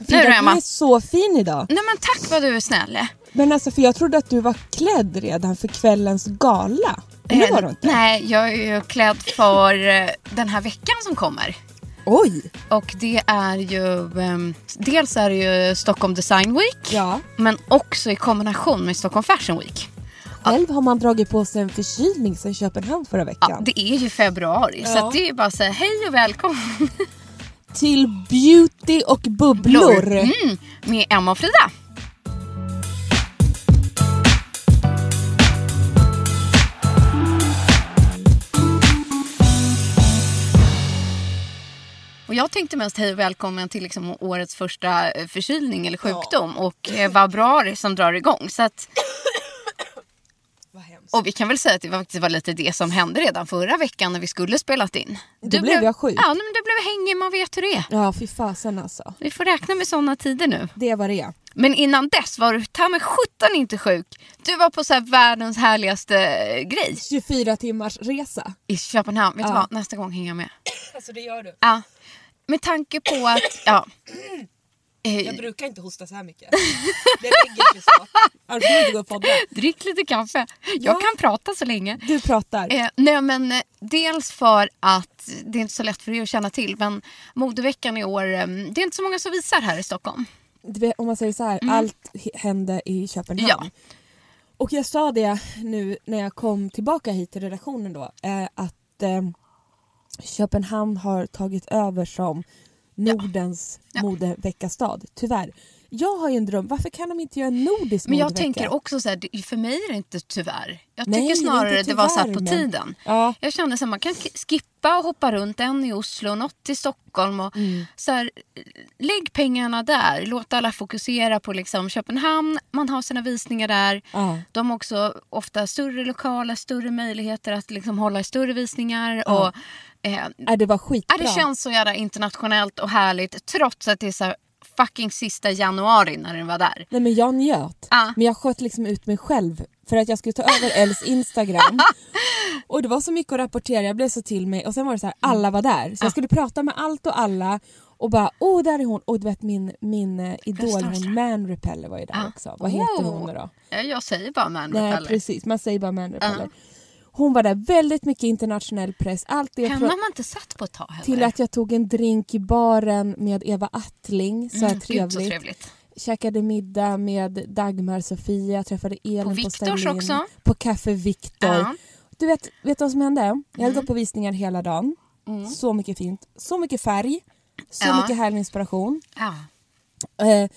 Nu Frida, då, Emma. du är så fin idag. Nej men tack vad du är snäll. Men alltså för jag trodde att du var klädd redan för kvällens gala. Men det var du inte. Nej, jag är ju klädd för eh, den här veckan som kommer. Oj! Och det är ju, ehm, dels är det ju Stockholm Design Week. Ja. Men också i kombination med Stockholm Fashion Week. Själv har man dragit på sig en förkylning sen Köpenhamn förra veckan. Ja, det är ju februari så Ja. att det är bara att säga hej och välkommen. Till beauty och bubblor. Mm, med Emma och Frida. Och jag tänkte mest hej och välkommen till liksom årets första eh, förkylning eller sjukdom och eh, februari som drar igång. Så att, Vad. Och vi kan väl säga att det faktiskt var lite det som hände redan förra veckan när vi skulle spelat in. Då blev jag sjuk. Ja, men du blev hängig, man vet hur det är. Ja, fy fasen alltså. Vi får räkna med sådana tider nu. Det var det. Men innan dess var du ta med sjutton inte sjuk. Du var på så här världens härligaste eh, grej 24 timmars resa. i Köpenhamn. Vet du Ja. vad, nästa gång hänger jag med. Alltså det gör du. Ja. Med tanke på att, ja. Eh, brukar inte hosta så här mycket. Det lägger sig så. Annars får inte gå och podda. drick lite kaffe. Jag Ja. kan prata så länge. Du pratar. Eh, nej men eh, dels för att det är inte så lätt för er att känna till men modeveckan i år, eh, det är inte så många som visar här i Stockholm. Vet, om man säger så här, allt h- hände i Köpenhamn. Mm. Ja. Och jag sa det nu när jag kom tillbaka hit till redaktionen då, eh, att Köpenhamn har tagit över som Nordens Ja. modeveckastad. Tyvärr. Jag har ju en dröm, varför kan de inte göra en nordisk Men jag modevecka? tänker också så här, det- för mig är det inte tyvärr. Jag Nej, tycker det är snarare inte det var så tyvärr, på men- tiden. Ja. Jag kände att man kan skippa och hoppa runt. En i Oslo, något i Stockholm. Och Mm. så här, lägg pengarna där. Låt alla fokusera på liksom Köpenhamn. Man har sina visningar där. Ja. De har också ofta större lokaler, större möjligheter att liksom hålla större visningar. Ja. Och, eh, Ja, det var skitbra. det känns så jävla internationellt och härligt trots att det är så här fucking sista januari när den var där. Nej men jag njöt. Ja. Men jag sköt liksom ut mig själv för att jag skulle ta över Els Instagram. och det var så mycket att rapportera, jag blev så till mig och sen var det så här, alla var där. Så jag skulle prata med allt och alla och bara åh där är hon och du vet min, min eh, idol hon Man Repeller var ju där Ja. också. Vad heter Oh. hon då? Ja, Jag säger bara man Nej repeller. precis, man säger bara Man Repeller. Hon var där, väldigt mycket internationell press. Allt det Henne har man inte sett på ett tag heller. till att jag tog en drink i baren med Eva Attling, så här Mm, gud, trevligt. så trevligt. käkade middag med Dagmar Sofia, träffade Elin på, Viktors Stalin, också. på Café Viktor. Ja. Du vet, vet du vad som hände? Jag Mm. hade gått på visningar hela dagen. Så mycket fint, så mycket färg, så Ja. mycket härlig inspiration. Ja. Eh,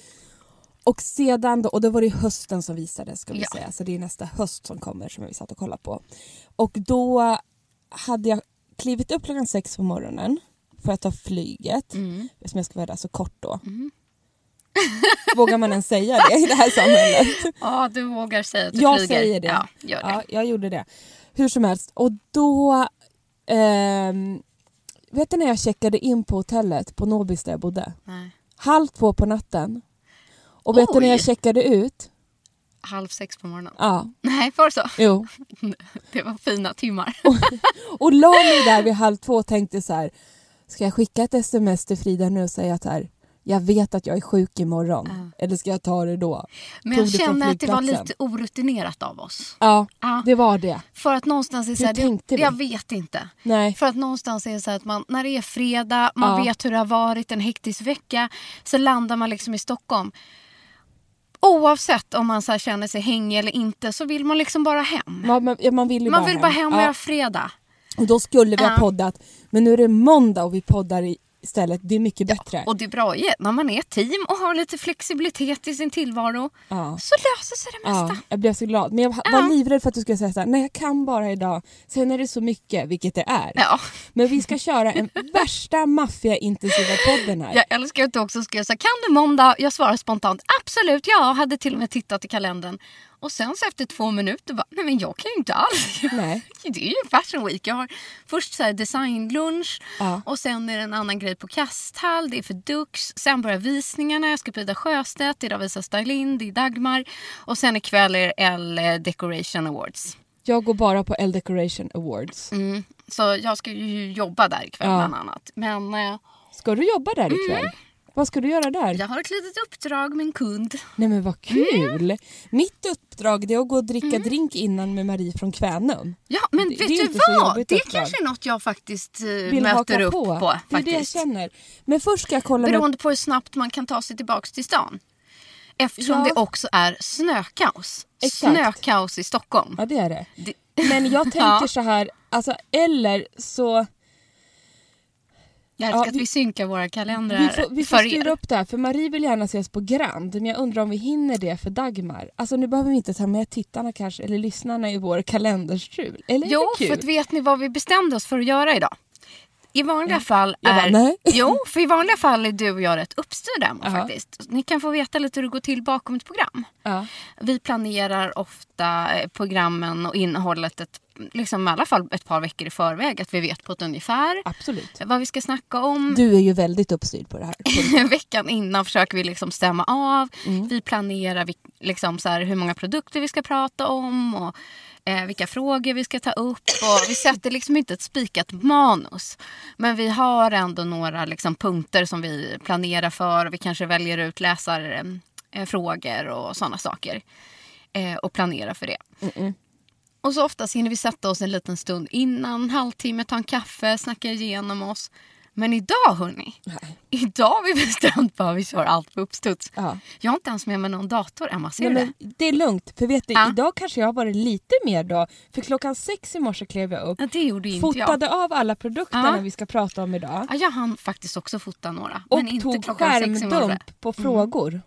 och sedan då, och då var det hösten som visades ska vi Ja. säga, så det är nästa höst som kommer som vi satt och kollade på. Och då hade jag klivit upp klockan sex på morgonen för att ta flyget, Mm. som jag ska vara där så kort då. Vågar man ens säga det i det här samhället? ja, du vågar säga att du Jag flyger. säger det. Ja, gör det. Ja, jag gjorde det. Hur som helst. Och då... ehm, vet du när jag checkade in på hotellet på Nobis där jag bodde? Nej. Halv två på natten. Och vet du när jag checkade ut? Halv sex på morgonen. Ja, Nej, var det så? jo. Det var fina timmar. Och la mig där vid halv två och tänkte så här. ska jag skicka ett sms till Frida nu och säga att här, jag vet att jag är sjuk imorgon. Eller ska jag ta det då? Men Tog jag känner att det var lite orutinerat av oss. Ja, Ja. det var det. För att någonstans är så här, det? Jag vet inte. Nej. För att någonstans är så att man, när det är fredag, man Ja. vet hur det har varit en hektisk vecka, så landar man liksom i Stockholm. Oavsett om man så känner sig hängig eller inte så vill man liksom bara hem. Man, man, ja, man vill Man bara vill bara hem och Ja. göra fredag. Och då skulle vi ha poddat. Men nu är det måndag och vi poddar i- istället. Det är mycket bättre. Och det bra är när man är ett team och har lite flexibilitet i sin tillvaro Ja. så löser sig det mesta. Ja, jag blev så glad. Men jag var Ja. livrädd för att du skulle säga såhär, nej jag kan bara idag. Sen är det så mycket, vilket det är. Ja. Men vi ska köra en värsta maffiaintensiva podden här. Jag älskar att du också så här, kan du måndag? Jag svarar spontant, absolut, ja. Hade till och med tittat i kalendern. Och sen så efter två minuter bara, nej men jag kan ju inte alls. Nej. Det är ju fashion week. Jag har först så designlunch Ja. och sen är det en annan grej på Kasthall. Det är för Dux. Sen börjar visningarna. Jag ska på Ida Sjöstedt. Idag visar Stylin. Det är Dagmar. Och sen ikväll är det L eh, Decoration Awards. Jag går bara på L Decoration Awards. Mm. Så jag ska ju jobba där ikväll Ja. bland annat. Men eh, Ska du jobba där ikväll? Vad ska du göra där? Mm. jag har ett litet uppdrag med en kund. Nej men vad kul! Mm. Mitt uppdrag är att gå och dricka drink innan med Marie från Kvänum. Ja, men Det- vet det du vad? Det uppdrag. kanske är något jag faktiskt eh, Vill möter upp på. på. det är det jag känner. Men först ska jag kolla med... Beroende på hur snabbt man kan ta sig tillbaka till stan. Eftersom Ja. det också är snökaos. Exakt. Snökaos i Stockholm. Ja det är det. Det- Men jag tänker Ja. så här, alltså eller så... Jag älskar Ja, att vi- vi synkar våra kalendrar Vi får, vi får styra upp det här för Marie vill gärna ses på Grand men jag undrar om vi hinner det för Dagmar. Alltså nu behöver vi inte ta med tittarna kanske eller lyssnarna i vår kalenderstrul. Eller Jo, för att vet ni vad vi bestämde oss för att göra idag? I vanliga fall Jag bara, är... nej. Jo, för i vanliga fall är du och jag rätt uppstyrda Emma, Ja. faktiskt. Ni kan få veta lite hur det går till bakom ett program. Ja. Vi planerar ofta eh, programmen och innehållet ett, liksom i alla fall ett par veckor i förväg. Att vi vet på ett ungefär Absolut. vad vi ska snacka om. Du är ju väldigt uppstyrd på det här. Veckan innan försöker vi liksom stämma av. Mm. Vi planerar vi- liksom så här hur många produkter vi ska prata om och eh, vilka frågor vi ska ta upp. Och vi sätter liksom inte ett spikat manus. Men vi har ändå några liksom punkter som vi planerar för. Vi kanske väljer ut läsarfrågor och sådana saker. Eh, och planerar för det. Och så oftast hinner vi sätta oss en liten stund innan, halvtimme, ta en kaffe, snacka igenom oss. Men idag hörni, Nej. idag har vi bestämt att vi kör allt på uppstuds. Ja. Jag har inte ens med mig någon dator, Emma. Ser Nej, du men det är lugnt, för vet du, Ja. idag kanske jag har varit lite mer då. För klockan sex i morse klev jag upp, det? Ja, det gjorde inte jag. fotade av alla produkterna Ja. vi ska prata om idag Ja, jag hann faktiskt också fota några. och men inte tog skärmdump på frågor.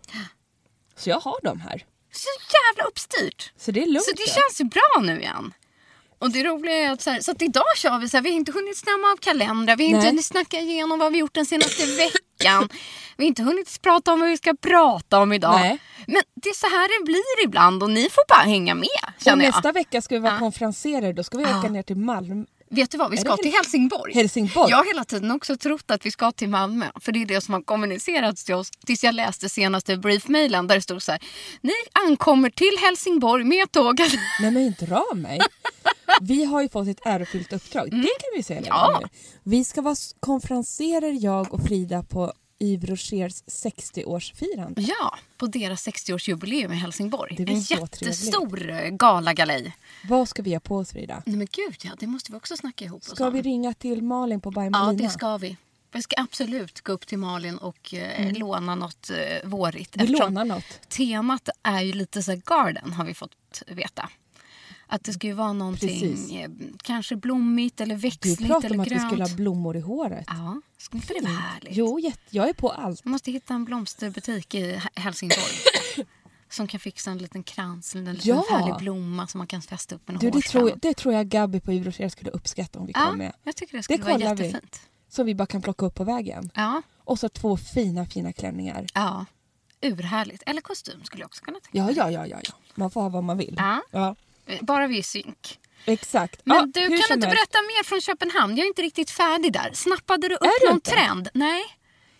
Så jag har dem här. Så jävla uppstyrt. Så det är lugnt. Så det känns ju bra nu igen. Och det roliga är att, så, här, så att idag kör vi så här, vi har inte hunnit stämma av kalendrar, vi har inte Nej. hunnit snacka igenom vad vi gjort den senaste veckan. Vi har inte hunnit prata om vad vi ska prata om idag. Nej. Men det är så här det blir ibland och ni får bara hänga med och känner jag. nästa vecka ska vi vara Ja. konferenser, då ska vi åka Ja. ner till Malmö. Vet du vad, vi ska till Helsingborg. Helsingborg? Jag har hela tiden också trott att vi ska till Malmö. För det är det som har kommunicerats till oss. Tills jag läste senaste briefmailen där det stod så här. Ni ankommer till Helsingborg med tåget. Nej men dra mig. Vi har ju fått ett ärofyllt uppdrag, det kan vi säga Mm. Ja. nu. Vi ska vara konferenserer jag och Frida på Yves Rochers 60-årsfirande. Ja, på deras 60-årsjubileum i Helsingborg. Det en jättestor eh, galagalej. Vad ska vi ha på oss Frida? Nej men gud ja, det måste vi också snacka ihop oss Ska vi ringa till Malin på By Ja, det ska vi. Vi ska absolut gå upp till Malin och eh, låna något eh, vårigt. Mm. Vi lånar något. Temat är ju lite så garden har vi fått veta. Att det ska ju vara någonting Precis. eh, kanske blommigt eller Du växtligt pratade eller om att vi grönt. skulle ha blommor i håret. Ja, skulle inte det vara härligt? Jo, jag är på allt. Jag måste hitta en blomsterbutik i Helsingborg. som kan fixa en liten krans eller en liten Ja. härlig blomma som man kan fästa upp en Du, det, tror jag, det tror jag Gabby på Rocher skulle uppskatta om vi Ja, kom med. jag tycker det skulle Det vara kollar vi. jättefint. Som vi bara kan plocka upp på vägen. Ja, Och så två fina, fina klänningar. ja. Urhärligt. Eller kostym skulle jag också kunna tänka Ja, ja, ja, ja. ja. Man får ha vad man vill. Ja. Ja, mig. Bara vi är synk. exakt. Men ja, du, kan inte berätta mer från Köpenhamn? Jag är inte riktigt färdig där. Snappade du upp du någon inte? trend? Nej.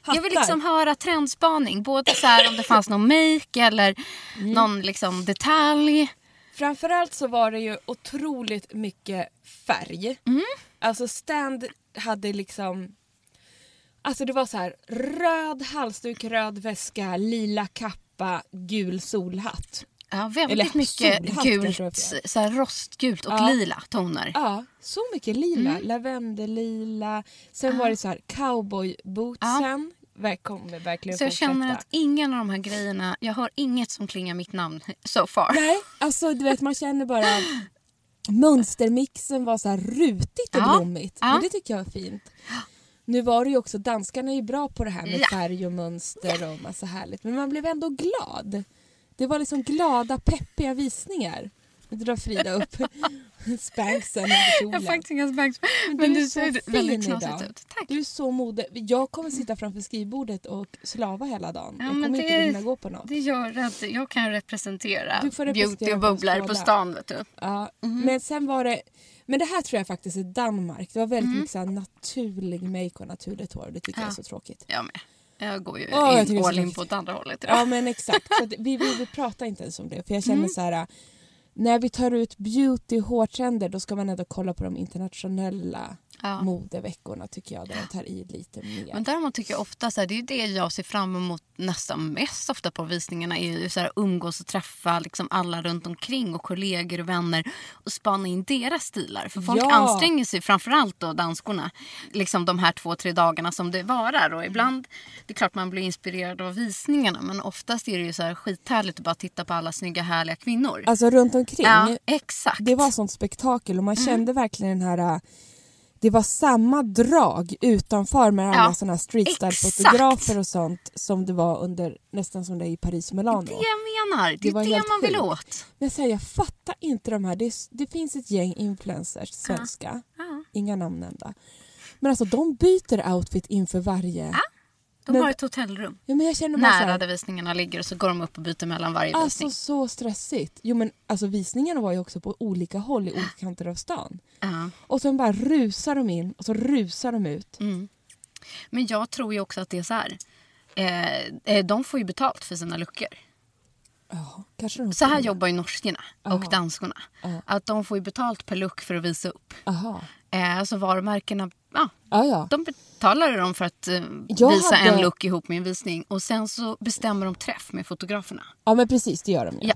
Jag vill Hattar. liksom höra trendspaning. Både så här om det fanns någon make eller Mm. någon liksom detalj. Framförallt så var det ju otroligt mycket färg. Mm. Alltså Stand hade liksom Alltså det var så här röd halsduk, röd väska, lila kappa, gul solhatt. Ja, väldigt mycket gult, så här rostgult och Ja. lila toner. Ja, så mycket lila. Mm. Lavendellila. Sen var det så här cowboybootsen. Ja. Kommer verkligen Så jag fortsätta. känner att ingen av de här grejerna, jag har inget som klingar mitt namn so far. Nej, alltså du vet man känner bara mönstermixen var så här rutigt och Ja, blommigt. ja. Men det tycker jag är fint. Nu var det ju också, danskarna är ju bra på det här med Ja. färg och mönster och massa härligt. Men man blev ändå glad. Det var liksom glada, peppiga visningar. Nu drar Frida upp spanksen under Jag kjolen. har faktiskt inga spanks. Men Men du du ser väldigt knasigt ut. Tack. Du är så modig. Jag kommer sitta framför skrivbordet och slava hela dagen. Ja, jag kommer det- inte hinna gå på något. Det gör att jag kan representera, Du får beauty representera och på bubblare på stan. Vet du. Ja, Mhm. Men sen var det... Men det här tror jag faktiskt är Danmark. Det var väldigt Mm. mycket så naturlig make och naturligt hår. Det tycker jag är Ja. så tråkigt. Jag med. Jag går ju jag in, all in på ett andra hållet idag. Ja men exakt. Så vi, vi, vi pratar inte ens om det. För jag känner Mm. så här... När vi tar ut beauty hårtrender då ska man ändå kolla på de internationella Ja. modeveckorna tycker jag. Där de tar i lite mer. Men däremot tycker jag ofta så här, det är det jag ser fram emot nästan mest ofta på visningarna är ju så här, umgås och träffa liksom alla runt omkring och kollegor och vänner och spana in deras stilar. För folk Ja. anstränger sig, framförallt då danskorna, liksom de här två, tre dagarna som det varar. Och ibland, det är klart man blir inspirerad av visningarna men oftast är det ju så här skithärligt att bara titta på alla snygga härliga kvinnor. Alltså runt omkring. ja, exakt. Det var sånt spektakel och man Mm. kände verkligen den här... Det var samma drag utanför med alla Ja, här streetstyle-fotografer och sånt som det var under nästan som det är i Paris och Milano. det jag menar. Det, Det är det man vill sjukt. åt. Men jag, säger, jag fattar inte de här. Det, är, det finns ett gäng influencers, svenska, Ja. inga namn nämnda. Men alltså de byter outfit inför varje... De Men- har ett hotellrum. Ja, men jag känner bara Nära där visningarna ligger och så går de upp och byter mellan varje Alltså visning. så stressigt. Jo men alltså visningarna var ju också på olika håll i olika kanter av stan. Ja. Och sen bara rusar de in och så rusar de ut. Mm. Men jag tror ju också att det är så här. Eh, eh, de får ju betalt för sina luckor. Ja, kanske de Så här jobbar ju norskorna och danskorna. Ja. Att de får ju betalt per look för att visa upp. Eh, så varumärkena, Ja, ja. de betalar dem för att eh, visa hade- en look ihop med en visning. Och sen så bestämmer de träff med fotograferna. ja men precis, det gör de ju. Ja.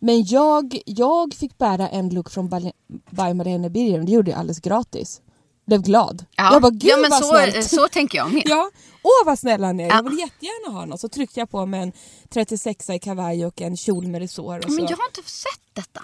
Men jag, jag fick bära en look från Bal- by Marlene Birger. Det gjorde jag alldeles gratis. Blev glad. Ja, Jag bara, gud ja men vad så, snällt. så tänker jag med. Ja, åh vad snälla ni är. Ja. Jag vill jättegärna ha något. Så tryckte jag på mig en 36 i kavaj och en kjol med resår. Men jag har inte sett detta.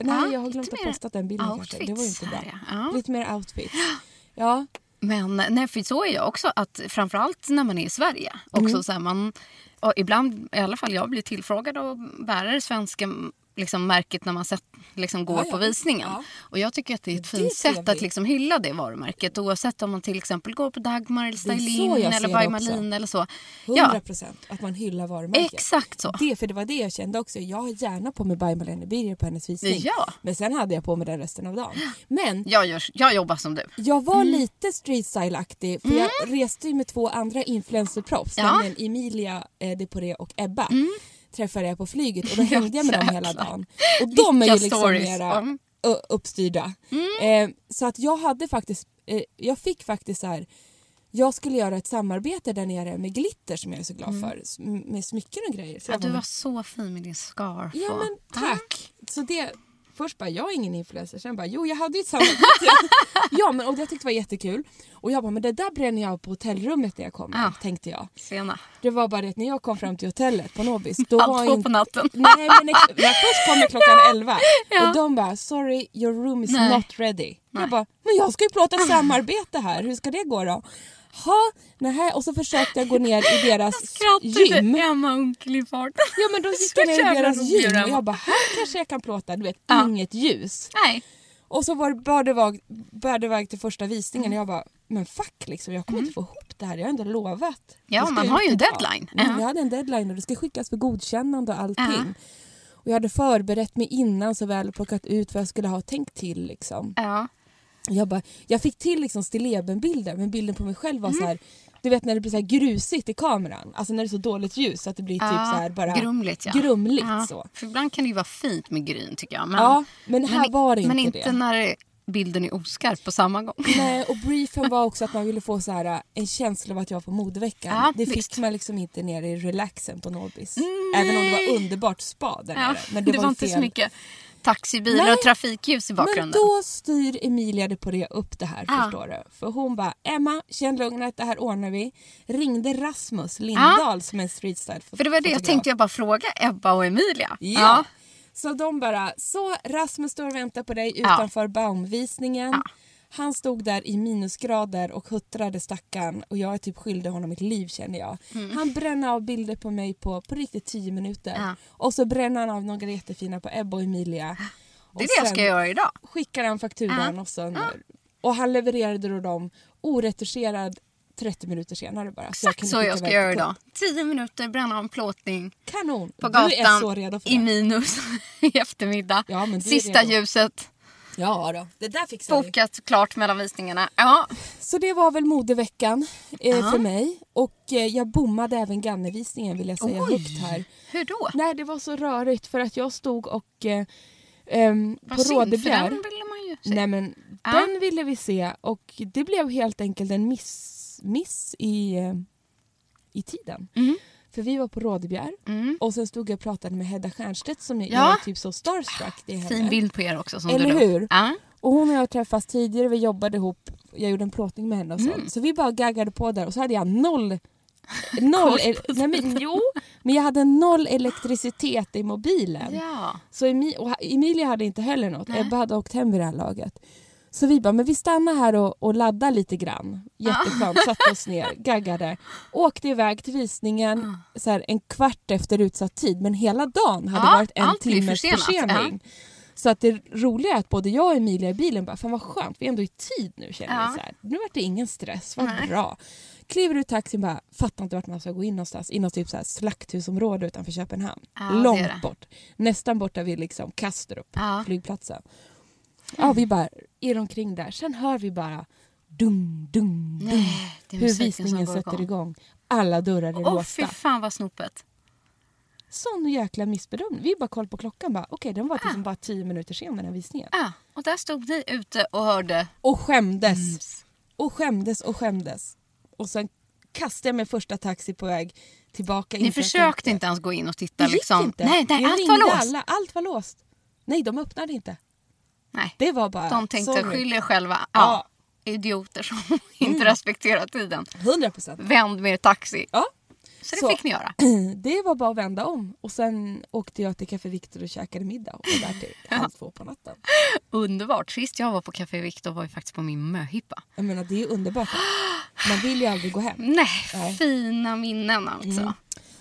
Nej, Ja, jag har glömt att posta den bilden. Det var inte bra. Ja. Lite mer outfits. Ja, Men nej, för så är jag också. Att framförallt när man är i Sverige. Också Mm. så man, och ibland, i alla fall jag blir tillfrågad och bära det svenska liksom, märket när man sett, liksom, går Ja, ja. på visningen. Ja. Och jag tycker att det är ett fint sätt att liksom, hylla det varumärket. Oavsett om man till exempel går på Dagmar eller Stylin eller By. Malin eller så. 100 Ja, procent. Att man hyllar varumärket. exakt så. Det, för det var det jag kände också. Jag har gärna på mig by Marlene Birger på hennes visning. Men sen hade jag på mig den resten av dagen. Men Jag, gör, jag jobbar som du. jag var Mm. lite street style-aktig för jag reste ju med två andra influencerproffs, nämligen Emilia eh, Deporé och Ebba. Träffade jag på flyget och då Mm. Hängde jag med dem hela dagen. Och de är ju liksom mera Mm. uppstyrda. Eh, så att jag hade faktiskt, eh, jag fick faktiskt så här. Jag skulle göra ett samarbete där nere med glitter som jag är så glad för. s- Med smycken och grejer. Så Ja, du var så fin med din scarf. Ja men tack. Så det, först bara, jag är ingen influencer. Sen bara, jo jag hade ju ett samarbete. ja men och det tyckte jag var jättekul. Och jag bara, men det där bränner jag på hotellrummet när jag kommer. Ja. Tänkte jag. Sena. Det var bara det att när jag kom fram till hotellet på Nobis. Då Halv var två inte... på natten. Nej men jag först kommer klockan 11 Ja. och de bara sorry your room is Nej. not ready. Jag bara men jag ska ju ett samarbete här, hur ska det gå då? Ha, nähä. Och så försökte jag gå ner i deras gym. Emma Unkel i farten. Ja men då gick jag ner i deras gym och jag bara här kanske jag kan plåta, du vet Ja. inget ljus. Nej. Och så var det började väg, började väg till första visningen och jag bara men fuck liksom jag kommer inte få ihop det här, jag har ändå lovat. Ja, Det man har ju en deadline. Mm, Ja. Jag hade en deadline och det ska skickas för godkännande och allting. Ja. Och jag hade förberett mig innan så väl plockat ut vad jag skulle ha tänkt till liksom. Ja. Jag, bara, jag fick till liksom stillebenbilder men bilden på mig själv var Mm. så här. Du vet när det blir så grusigt i kameran, alltså när det är så dåligt ljus så att det blir typ Ja, så bara grumligt, ja. grumligt Ja. så. För ibland kan det ju vara fint med gryn tycker jag. Men, Ja, men här i- var det men inte inte det. när bilden är oskarp på samma gång. Nej, och briefen var också att man ville få så här, äh, en känsla av att jag var på modeveckan. Ja, det fick visst. man liksom inte nere i relaxen på Norrbis. Även om det var underbart spa där nere. Men det, det, var, ju inte så fel. mycket taxibilar Nej, och trafikljus i Men bakgrunden. då styr Emilia det på det upp det här Ja. förstår du. För hon bara, Emma känn lugnet, det här ordnar vi. Ringde Rasmus Lindahl som är streetstyle För det var det jag tänkte jag bara fråga Ebba och Emilia. Ja. Så de bara, så Rasmus står och väntar på dig Ja. utanför Baumvisningen. Han stod där i minusgrader och huttrade stackarn och jag är typ skyldig honom mitt liv känner jag. Han bränner av bilder på mig på, på riktigt 10 minuter. Mm. Ja. Och så bränner han av några jättefina på Ebba och Emilia. Det är det jag ska göra idag. skickar han fakturan och sen... Och han levererade då dem oretuscherad 30 minuter senare bara. Så jag Exakt så jag ska göra idag. Tio minuter, bränna en plåtning. Kanon! på gatan i minus i eftermiddag. Ja, Sista ljuset, Ja då, det där fixar vi. bokat klart mellan visningarna. Ja, Så det var väl modeveckan eh, Ja. för mig. Och eh, jag bommade även Gannevisningen vill jag säga Oj. högt här. hur då? Nej det var så rörigt för att jag stod och eh, ehm, på se. Nej men Ja. den ville vi se och det blev helt enkelt en miss, miss i, eh, i tiden. Mm. För vi var på Rådebjer Mm. och sen stod jag och pratade med Hedda Stiernstedt som jag Ja. jag är typ så starstruck. Det är henne. Fin bild på er också som Eller du hur? Ja. Och hon och jag träffats tidigare, vi jobbade ihop, jag gjorde en plåtning med henne och Mm. sånt. Så vi bara gaggade på där och så hade jag noll Noll, nej men, jo, men jag hade noll elektricitet i mobilen. ja. Så Emi- Emilia hade inte heller något. Nej. Ebba hade åkt hem vid det här laget. Så vi bara, men vi stannar här och, och laddar lite grann. Jätteskönt, satte oss ner, gaggade. Åkte iväg till visningen så här, en kvart efter utsatt tid. Men hela dagen hade Ja, varit en timmes försening. Så att det roliga är att både jag och Emilia i bilen bara, fan vad skönt, vi är ändå i tid nu känner Ja. vi. Så här. Nu vart det ingen stress, vad Nej. bra. Kliver ur taxin bara, fattar inte vart man ska gå in någonstans. I något typ så här slakthusområde utanför Köpenhamn. Ja, Långt bort. Nästan borta vid liksom Kastrup, Ja. flygplatsen. Ja, vi bara är omkring där. Sen hör vi bara dum, dum, dum. Nej, det Hur visningen sätter igång. Alla dörrar är Åh låsta. fy fan vad snopet. Sån jäkla missbedömning. Vi bara koll på klockan. bara Okej, den var liksom bara tio minuter sen den här visningen. Ja, och där stod ni ute och hörde. Och skämdes. Mm. Och skämdes och skämdes. Och sen kastade jag mig första taxi på väg tillbaka. Ni försökte inte ens gå in och Det titta gick liksom. inte. Nej, nej allt var låst. Alla. Allt var låst. Nej, de öppnade inte. Nej. Det var bara... De tänkte sorry. skyll själva. Ja. Ja. Idioter som inte respekterar tiden. 100 procent. Vänd med taxi. Ja. Så det Så. fick ni göra. Det var bara att vända om. Och sen åkte jag till Café Victor och käkade middag. Och var där till halv två på natten. Underbart. Sist jag var på Café Victor var ju faktiskt på min möhippa. Jag menar, det är underbart. Man vill ju aldrig gå hem. Nej, Nej. fina minnen alltså.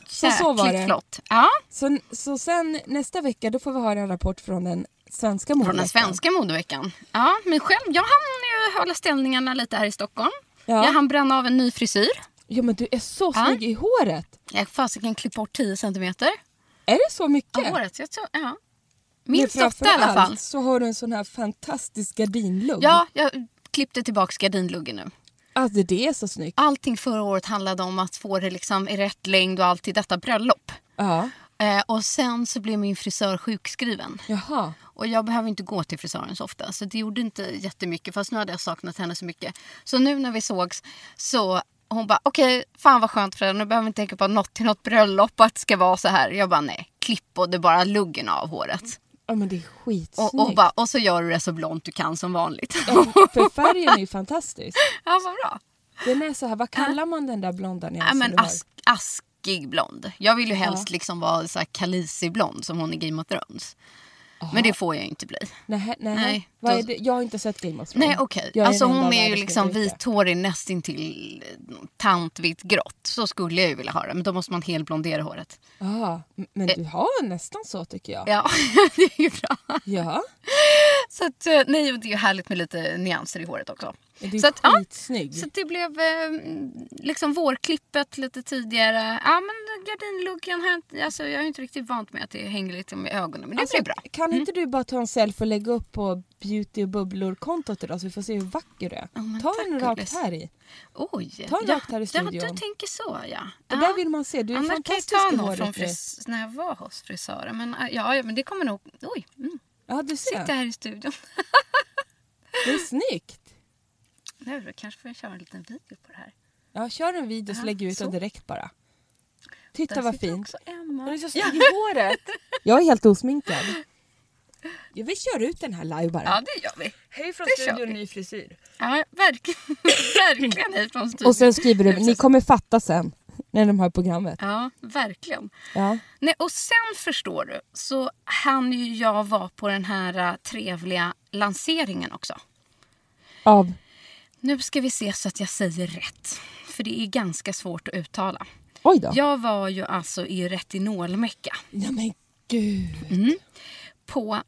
Så så var det. flott. Ja, Så, så sen nästa vecka då får vi höra en rapport från den svenska från den modeveckan. svenska modeveckan. Ja, men själv, jag hann ju hålla ställningarna lite här i Stockholm. Ja. Jag hann bränna av en ny frisyr. Ja men du är så Ja. snygg i håret. Jag fasiken klippt bort 10 centimeter Är det så mycket? av håret. Jag tror, ja. Minst åtta i alla fall. så har du en sån här fantastisk gardinlugg. Ja, jag klippte tillbaka gardinluggen nu. Alltså det är så snyggt. Allting förra året handlade om att få det liksom i rätt längd och allt till detta bröllop. Ja. Eh, och sen så blev min frisör sjukskriven. Jaha. Och jag behöver inte gå till frisören så ofta. Så det gjorde inte jättemycket. Fast nu hade jag saknat henne så mycket. Så nu när vi sågs så hon bara okej, fan vad skönt för nu behöver vi inte tänka på något till något bröllop att det ska vara så här. Jag bara nej, klipp och det bara luggen av håret. Ja men det är skitsnyggt. Och, och, bara, och så gör du det så blont du kan som vanligt. Ja, för färgen är ju fantastisk. ja, vad bra. Den är så här, vad kallar man den där blonda Ja, nyansen men du har? ask, askig blond. Jag vill ju helst liksom vara så här Khaleesi-blond som hon i Game of Thrones. Men det får jag inte bli. Nej, nej. Nej, då- det? Jag har inte sett Game of Thrones. Nej okej. Jag Alltså hon är ju liksom vithårig nästintill eh, tantvitt grått. Så skulle jag ju vilja ha det. Men då måste man helblondera håret. Ja, men du har nästan så tycker jag. Ja, det är ju bra. Ja, Så att, eh, nej, det är ju härligt med lite nyanser i håret också. Du är Så att, ja, skitsnygg. Så att det blev eh, liksom vårklippet lite tidigare. Ja men gardinluggen alltså jag är inte riktigt vant med att det hänger lite med ögonen. Men det Alltså, blir bra. Kan inte du bara ta en selfie och lägga upp på beauty och bubblor-kontot idag så vi får se hur vacker du är? Ja, men ta en rakt här i. Oj. Ta en ja, rakt här i ja, studion. du tänker så ja. Det ja. där vill man se. Du är Annars kan jag fantastisk ta håret. från fris- när jag var hos frisören. Men äh, ja, ja, men det kommer nog... Oj, mm. Ja, du ser. sitter här i studion. Det är snyggt. Nu kanske får jag köra en liten video på det här. Ja, kör en video så Ja, lägger vi ut den direkt bara. Titta Där vad sitter fint. också Emma. Den är så snygg i håret. Jag är helt osminkad. Jag vill köra ut den här live bara. Ja, det gör vi. Hej från det kör studion, vi. ny frisyr. Ja, verkligen. verkligen hej från studion. Och sen skriver du, ni kommer fatta sen när de har programmet. Ja, verkligen. Ja. Nej, och sen förstår du så hann ju jag vara på den här äh, trevliga lanseringen också. Av? Nu ska vi se så att jag säger rätt. För det är ganska svårt att uttala. Oj då. Jag var ju alltså i retinolmecka. Ja men gud. På,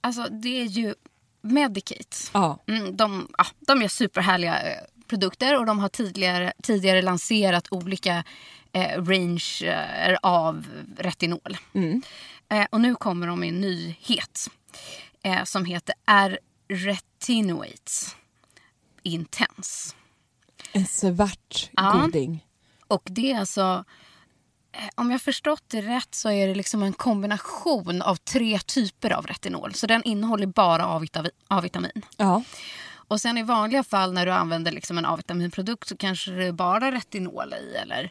alltså det är ju Medicate. Ja. Mm, de, ja, de gör superhärliga eh, produkter och de har tidigare, tidigare lanserat olika eh, range av retinol. Eh, och nu kommer de med en nyhet eh, som heter R-Retinoates Intense. En svart Ja. goding. Och det är alltså, eh, om jag förstått det rätt så är det liksom en kombination av tre typer av retinol. Så den innehåller bara A-vitamin. Ja. Och sen i vanliga fall när du använder liksom en A-vitaminprodukt så kanske det är bara retinol i eller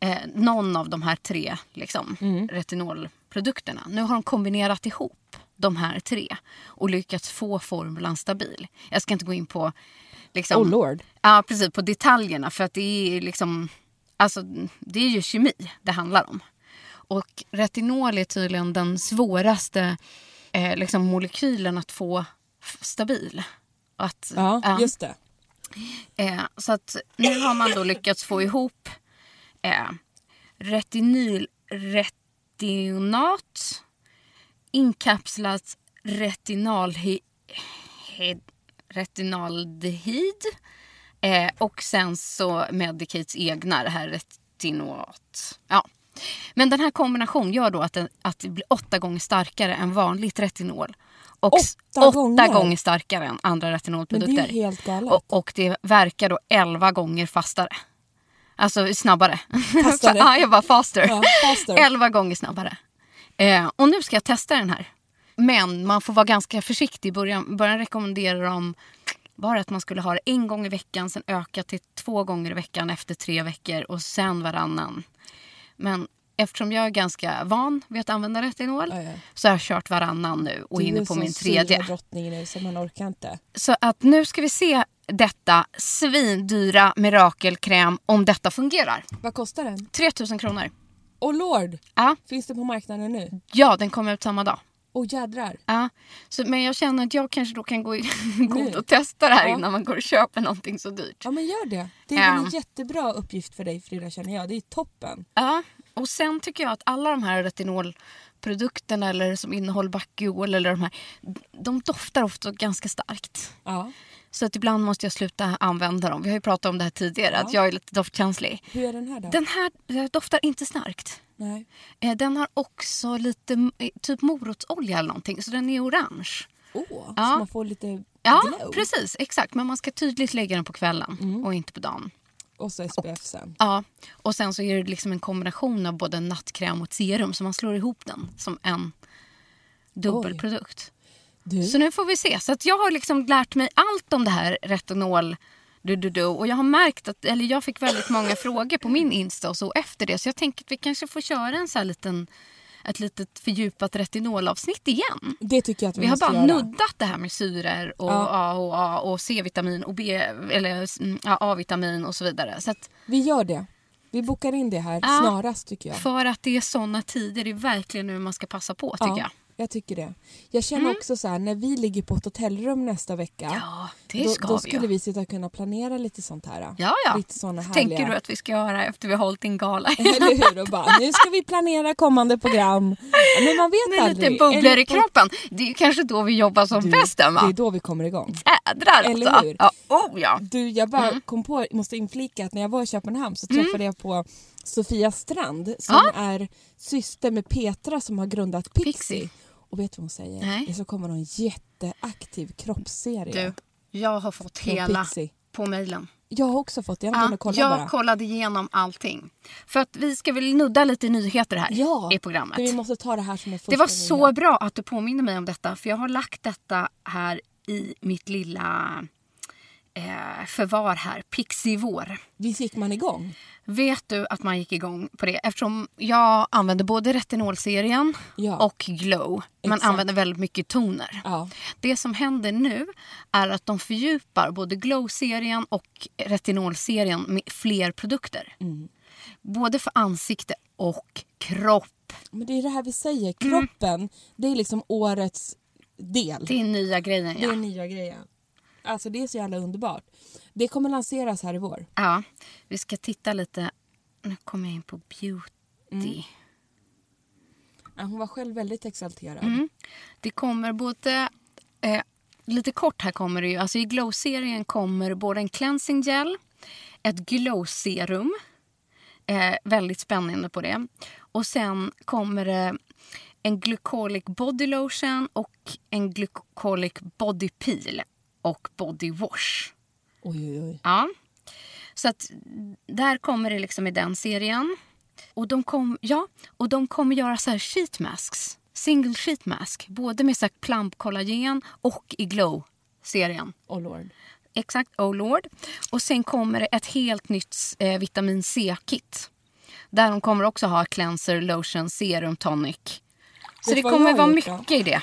eh, någon av de här tre liksom, retinolprodukterna. Nu har de kombinerat ihop de här tre och lyckats få formulan stabil. Jag ska inte gå in på liksom, Oh lord. Ja, precis. På detaljerna. För att det är liksom... Alltså, det är ju kemi det handlar om. Och retinol är tydligen den svåraste eh, liksom molekylen att få stabil. Att, Ja, just det. Eh, så att nu har man då lyckats få ihop eh, retinylretinat, inkapslat retinalhi, he, retinaldehyd eh, och sen så Medicates egna, det här retinoat. Ja. Men den här kombinationen gör då att, den, att det blir åtta gånger starkare än vanligt retinol. Och Åtta åtta gånger? gånger starkare än andra Men retinolprodukter. det är helt galet. Och, och det verkar då 11 gånger fastare. Alltså snabbare. Fastare. ja, jag bara faster. Ja, faster. 11 gånger snabbare. Eh, och nu ska jag testa den här. Men man får vara ganska försiktig i början. början rekommenderar de bara att man skulle ha det en gång i veckan, sen öka till två gånger i veckan efter tre veckor och sen varannan. Men eftersom jag är ganska van vid att använda retinol Ja, ja. så har jag kört varannan nu och Du inne är på min tredje. drottning nu så man orkar inte. Så att nu ska vi se detta svindyra mirakelkräm om detta fungerar. Vad kostar den? 3000 kronor. Oh lord! Ja, Finns det på marknaden nu? ja den kommer ut samma dag. Åh oh, jädrar. Ja, så, men jag känner att jag kanske då kan gå, gå ut och testa det här Ja. innan man går och köper någonting så dyrt. Ja men gör det. Det är Ja. en jättebra uppgift för dig Frida känner jag. Det är toppen. Ja, och sen tycker jag att alla de här retinolprodukterna eller som innehåller Bakuol eller de här, de doftar ofta ganska starkt. Ja. Så att ibland måste jag sluta använda dem. Vi har ju pratat om det här tidigare, Ja. att jag är lite doftkänslig. Hur är den här då? Den här doftar inte starkt. Nej. Eh, Den har också lite eh, typ morotsolja eller någonting, så den är orange. Åh, Ja. så man får lite Ja, glow. precis. Exakt. Men man ska tydligt lägga den på kvällen och inte på dagen. Och så SPF sen. Ja, och sen så är det liksom en kombination av både nattkräm och serum så man slår ihop den som en dubbelprodukt. Du, Så nu får vi se. Så att jag har liksom lärt mig allt om det här retinol du, du, du. och jag har märkt att, eller jag fick väldigt många frågor på min Insta och så efter det så jag tänker att vi kanske får köra en så här liten ett litet fördjupat retinolavsnitt igen. det tycker jag att vi, Vi har bara göra. nuddat det här med syror och Ja. A och A och C-vitamin och B eller mm, ja, A-vitamin och så vidare. Så att Vi gör det. Vi bokar in det här Ja. snarast tycker jag. för att det är såna tider, det är verkligen nu man ska passa på tycker ja, jag. Jag tycker det. Jag känner också så här, när vi ligger på ett hotellrum nästa vecka. Ja, det då, ska då vi skulle ju. vi sitta och kunna planera lite sånt här. Ja, ja. Lite såna härliga... Tänker du att vi ska göra efter vi har hållit din gala? Eller hur? Och bara, nu ska vi planera kommande program. Men man vet Med aldrig. lite bubblor i kroppen. Det är kanske då vi jobbar som Du, bäst Det är Emma. då vi kommer igång. Jädrar Eller alltså. hur? Ja, oh ja. Du, jag bara Mm. kom på, måste inflika att när jag var i Köpenhamn så träffade jag på Sofia Strand som Ja. är syster med Petra som har grundat Pixie. Pixie. Och vet du vad hon säger? Nej. Det så kommer en jätteaktiv kroppsserie. Du, jag har fått hela Pixie. på mejlen. Jag har också fått jag Ja, kolla jag bara. kollade igenom allting. För att vi ska väl nudda lite nyheter här Ja, i programmet. vi måste ta det här som en första Det var så nyhet. bra att du påminner mig om detta. För jag har lagt detta här i mitt lilla eh, förvar här, Pixivår. Visst gick man igång? Vet du att man gick igång på det? Eftersom jag använder både retinolserien Ja. och glow. Man Exakt. använder väldigt mycket toner. Ja. Det som händer nu är att de fördjupar både glow-serien och retinolserien med fler produkter. Mm. Både för ansikte och kropp. Men det är det här vi säger, kroppen, det är liksom årets del. Det är nya grejen. Det Ja. är nya grejen. Alltså det är så jävla underbart. Det kommer lanseras här i vår. ja. Vi ska titta lite. Nu kommer jag in på beauty. Mm. Ja, Hon var själv väldigt exalterad. Mm. Det kommer både... Eh, lite kort här kommer det ju. Alltså I glow-serien kommer både en cleansing gel, ett glow-serum. Eh, väldigt spännande på det. Och sen kommer det en glycolic body lotion och en glycolic body peel och body wash. Oj, oj, oj. Ja. Så att där kommer det liksom i den serien. Och de, kom, ja, och de kommer göra så här sheet masks. Single sheet mask. Både med så här plump kollagen och i glow-serien. Oh lord. Exakt, oh lord. Och sen kommer det ett helt nytt eh, vitamin C-kit. Där de kommer också ha cleanser, lotion, serum, tonic. Så det vad kommer vara då? mycket i det.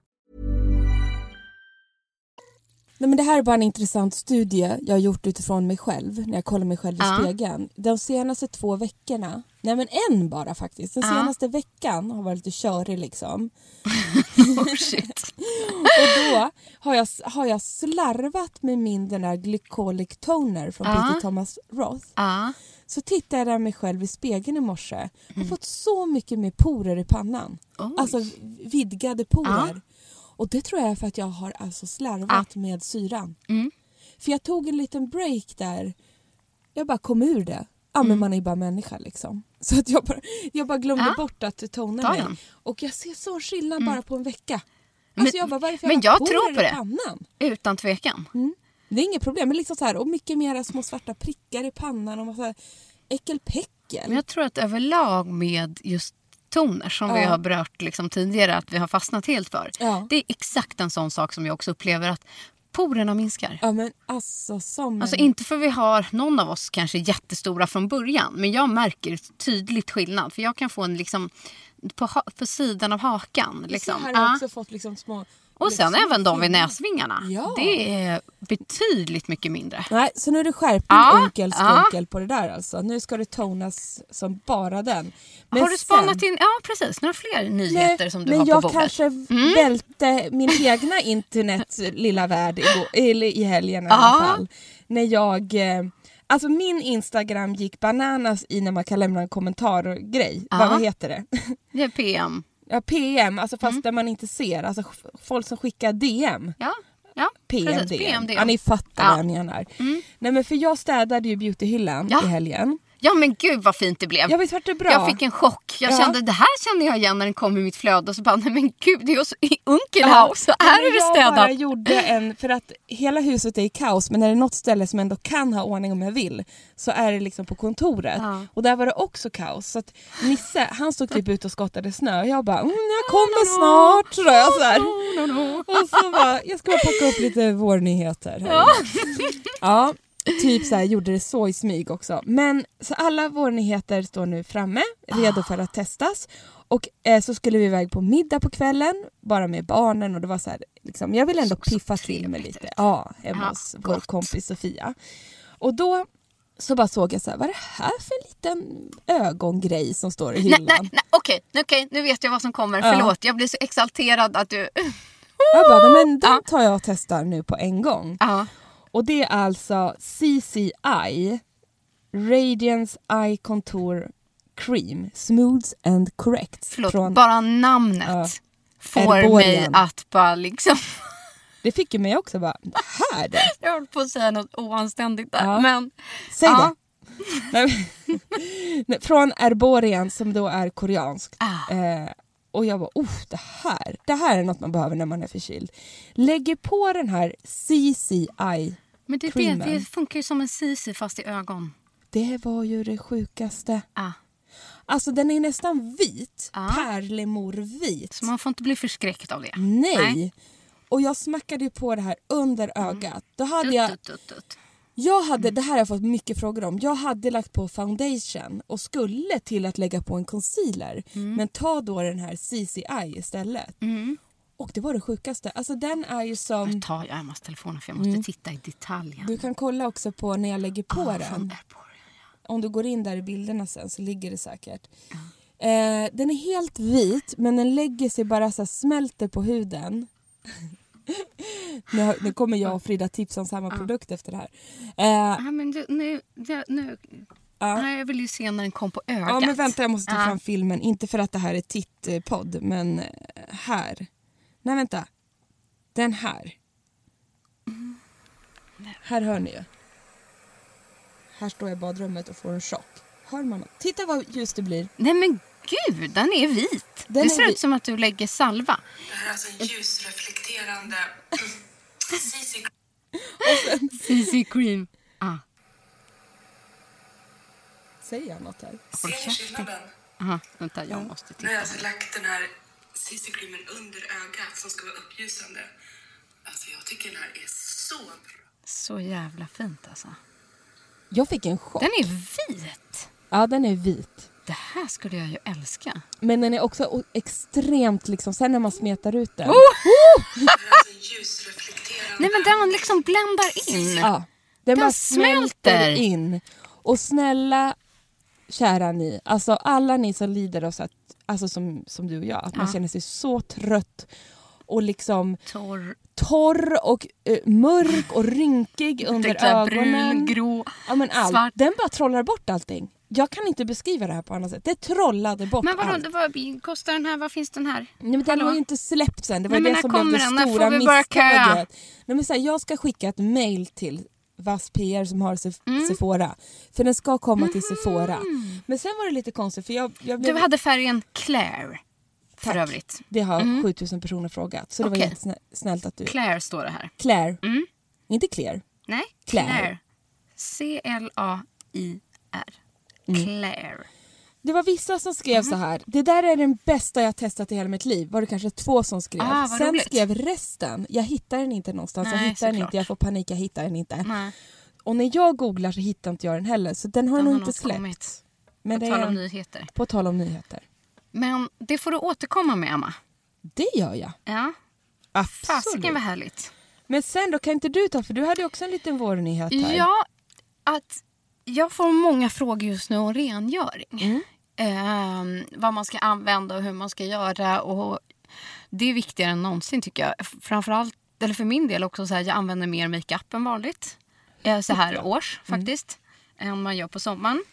Nej, men det här är bara en intressant studie jag har gjort utifrån mig själv när jag kollar mig själv i Ja. spegeln. De senaste två veckorna, nej men en bara faktiskt, den Ja. senaste veckan har varit lite körig liksom. Oh, shit. Och då har jag, har jag slarvat med min den där glycolic toner från Ja. Peter Thomas Roth. Ja. Så tittade jag där mig själv i spegeln i morse. Jag har fått så mycket mer porer i pannan. Oj. Alltså vidgade porer. Och det tror jag är för att jag har alltså slarvat med syran. Mm. För jag tog en liten break där. Jag bara kom ur det. Ja Mm. men man är ju bara människa liksom. Så att jag bara, jag bara glömde bort att tona mig. Och jag ser sån skillnad bara på en vecka. Men- Alltså jag bara, varför men jag porer tror på det. pannan? Utan tvekan. Det är inget problem. Men liksom så här, och mycket mera små svarta prickar i pannan och massa äckelpäckel. Men jag tror att överlag med just toner som vi Ja. har berört liksom tidigare att vi har fastnat helt för. Ja. Det är exakt en sån sak som jag också upplever att porerna minskar. Ja men alltså som Alltså inte för vi har någon av oss kanske jättestora från början men jag märker tydligt skillnad för jag kan få en liksom på, på sidan av hakan. Liksom. Så här har jag Ja. också fått liksom små... Och sen liksom, även de vid näsvingarna. Ja. Det är betydligt mycket mindre. Nej, så nu är det skärpning Ja, onkel ja. skunkel på det där alltså. Nu ska det tonas som bara den. Men har du spanat sen- in, ja precis, några fler nyheter som du har på jag bordet? kanske Mm. välte min egna internet lilla värld eller i helgen i Ja. alla fall. När jag... eh, Alltså min Instagram gick bananas i när man kan lämna en kommentar och grej. Ja. Vad, vad heter det? Det är PM. Ja, PM, alltså fast Mm. där man inte ser. Alltså folk som skickar DM. Ja, ja PM, precis. DM. PM, Ja, ni fattar Ja. vad jag menar. Nej men för jag städade ju beautyhyllan Ja. i helgen. Ja men gud vad fint det blev. Jag vart det är bra. Jag fick en chock. Jag Ja. kände det här kände jag igen när den kom i mitt flöde och så bara nej men gud det är så Unkel. Så men här är det Jag bara städat. gjorde en, för att hela huset är i kaos men när det är något ställe som ändå kan ha ordning om jag vill så är det liksom på kontoret. Ja. Och där var det också kaos. Så att Nisse han stod typ ute och skottade snö och jag bara mm, jag kommer snart. Så jag, så här. Och så bara, jag ska bara packa upp lite vårnyheter. här Ja. Ja, typ så här gjorde det så i smyg också. Men så alla våra nyheter står nu framme, redo för att testas. Och eh, så skulle vi iväg på middag på kvällen, bara med barnen och det var så här, liksom, jag vill ändå Så- så piffa till mig lite. Ja, hemma Ja, hos vår gott. kompis Sofia. Och då så bara såg jag så här, vad är det här för en liten ögongrej som står i Nej, hyllan? nej, nej, okej, okej, nu vet jag vad som kommer. Ja. Förlåt, jag blir så exalterad att du... Jag bara, "Nej, men den tar jag och testar nu på en gång. Ja. Och det är alltså CCI Radiance Eye Contour Cream Smooths and Corrects. Förlåt, Från, bara namnet Ja. får mig Erborian. att bara liksom... Det fick ju mig också bara, här då? Jag höll på att säga något oanständigt där. Ja. Men Säg Ja. det! Från Erborian som då är koreanskt. Ah. Eh, och jag bara, oh, det här, det här är något man behöver när man är förkyld. Lägger på den här CCI, Men det, det, det funkar ju som en sisi fast i ögon. det var ju det sjukaste. Ah. Alltså den är nästan vit, Ja. pärlemorvit. Så man får inte bli förskräckt av det. Nej. Nej. Och jag smackade ju på det här under ögat. Då hade jag, dutt, dutt, dutt. Jag hade, det här har jag fått mycket frågor om. Jag hade lagt på foundation och skulle till att lägga på en concealer. Men ta då den här CCI istället. Och det var det sjukaste. Alltså den är ju som... Nu tar jag Emmas telefon för jag måste titta i detaljen. Du kan kolla också på när jag lägger på Ah, den. Om du går in där i bilderna sen så ligger det säkert. Eh, den är helt vit men den lägger sig bara så smälter på huden. Nu, nu kommer jag och Frida tipsa om samma produkt efter det här. Eh, Ah, men du, nu, nu, nu. Ja. Nej, jag vill ju se när den kom på ögat. ja men vänta jag måste ta Ja. fram filmen. Inte för att det här är tittpodd men eh, här. Nej vänta. Den här. Här hör ni ju. Här står jag i badrummet och får en chock. Hör man något? Titta vad ljust det blir. Nej men gud, den är vit. Den det ser ut som att du lägger salva. Det här är alltså en ljusreflekterande CC CC cream. Ah, Säger jag något här? Ser ni skillnaden? aha, vänta, jag måste Nu har titta. jag alltså lagt den här CC-creamen under ögat som ska vara uppljusande. Alltså jag tycker den här är så bra. Så jävla fint alltså. Jag fick en chock. Den är vit. Ja, den är vit. Det här skulle jag ju älska. Men den är också extremt, liksom, sen när man smetar ut den. Det här är en ljusreflekterande... Nej men den liksom bländar in. Ja, den, bara smälter in. Och snälla kära ni, alltså alla ni som lider av så att, alltså som, som du och jag, att man Ja. känner sig så trött och liksom Torr, torr och eh, mörk och rynkig under ögonen. brun, grå. ja, men allt. svart. Den bara trollar bort allting. Jag kan inte beskriva det här på annat sätt. Det trollade bort Men vadå, allt. det var, kostar den här, vad finns den här? Nej, men den Hallå? har ju inte släppt sen. Det var Nej, det som blev det den? Stora misstaget. Nej, men så här, jag ska skicka ett mail till Vass PR som har Sef- Mm. Sephora. För den ska komma till Sephora. Men sen var det lite konstigt för jag, jag blev, Du hade färgen Claire. För Tack. övrigt. det har 7000 personer frågat. Så det var Okej. jättesnällt att du... Claire står det här. Claire. Mm. Inte Claire. Nej, Claire. Claire. C-L-A-I-R. Mm. Claire. Det var vissa som skrev så här. Det där är den bästa jag testat i hela mitt liv. Var det kanske två som skrev. Ah, Sen roligt. skrev resten. Jag hittar den inte någonstans. jag Nej, hittar den inte. Jag får panik. Jag hittar den inte. Nej, Och när jag googlar så hittar inte jag den heller. Så den har den nog inte släppt. kommit. Men På tal om nyheter. på tal om nyheter. Men det får du återkomma med, Emma. Det gör jag. Ja, Absolut. fasiken vad härligt. Men sen då kan inte du ta, för du hade också en liten vårnyhet här. Ja, att jag får många frågor just nu om rengöring. Ehm, vad man ska använda och hur man ska göra. Och det är viktigare än någonsin tycker jag. Framförallt, eller för min del också, så här, jag använder mer makeup än vanligt. Eh, så här års faktiskt. Än man gör på sommaren.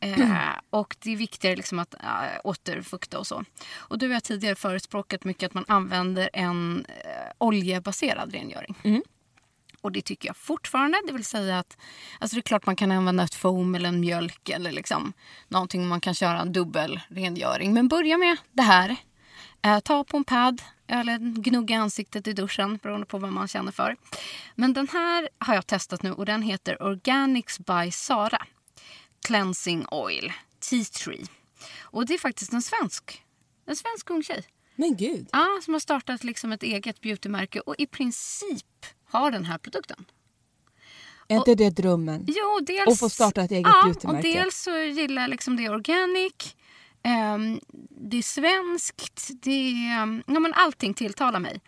Eh, och det är viktigare liksom att äh, återfukta och så. Och du har tidigare förespråkat mycket att man använder en eh, oljebaserad rengöring. Mm. Och det tycker jag fortfarande. Det vill säga att alltså det är klart man kan använda ett foam eller en mjölk eller liksom någonting man kan köra en dubbel rengöring. Men börja med det här. Eh, ta på en pad eller gnugga ansiktet i duschen beroende på vad man känner för. Men den här har jag testat nu och den heter Organics by Sara. Cleansing Oil Tea Tree. Och det är faktiskt en svensk, en svensk ung tjej. Men gud. Ja, som har startat liksom ett eget beautymärke och i princip har den här produkten. Är inte det drömmen? Jo, dels, Och få starta ett eget ja, och dels så gillar jag liksom det organic. ehm, det är svenskt. Det är, ehm, ja, men allting tilltalar mig.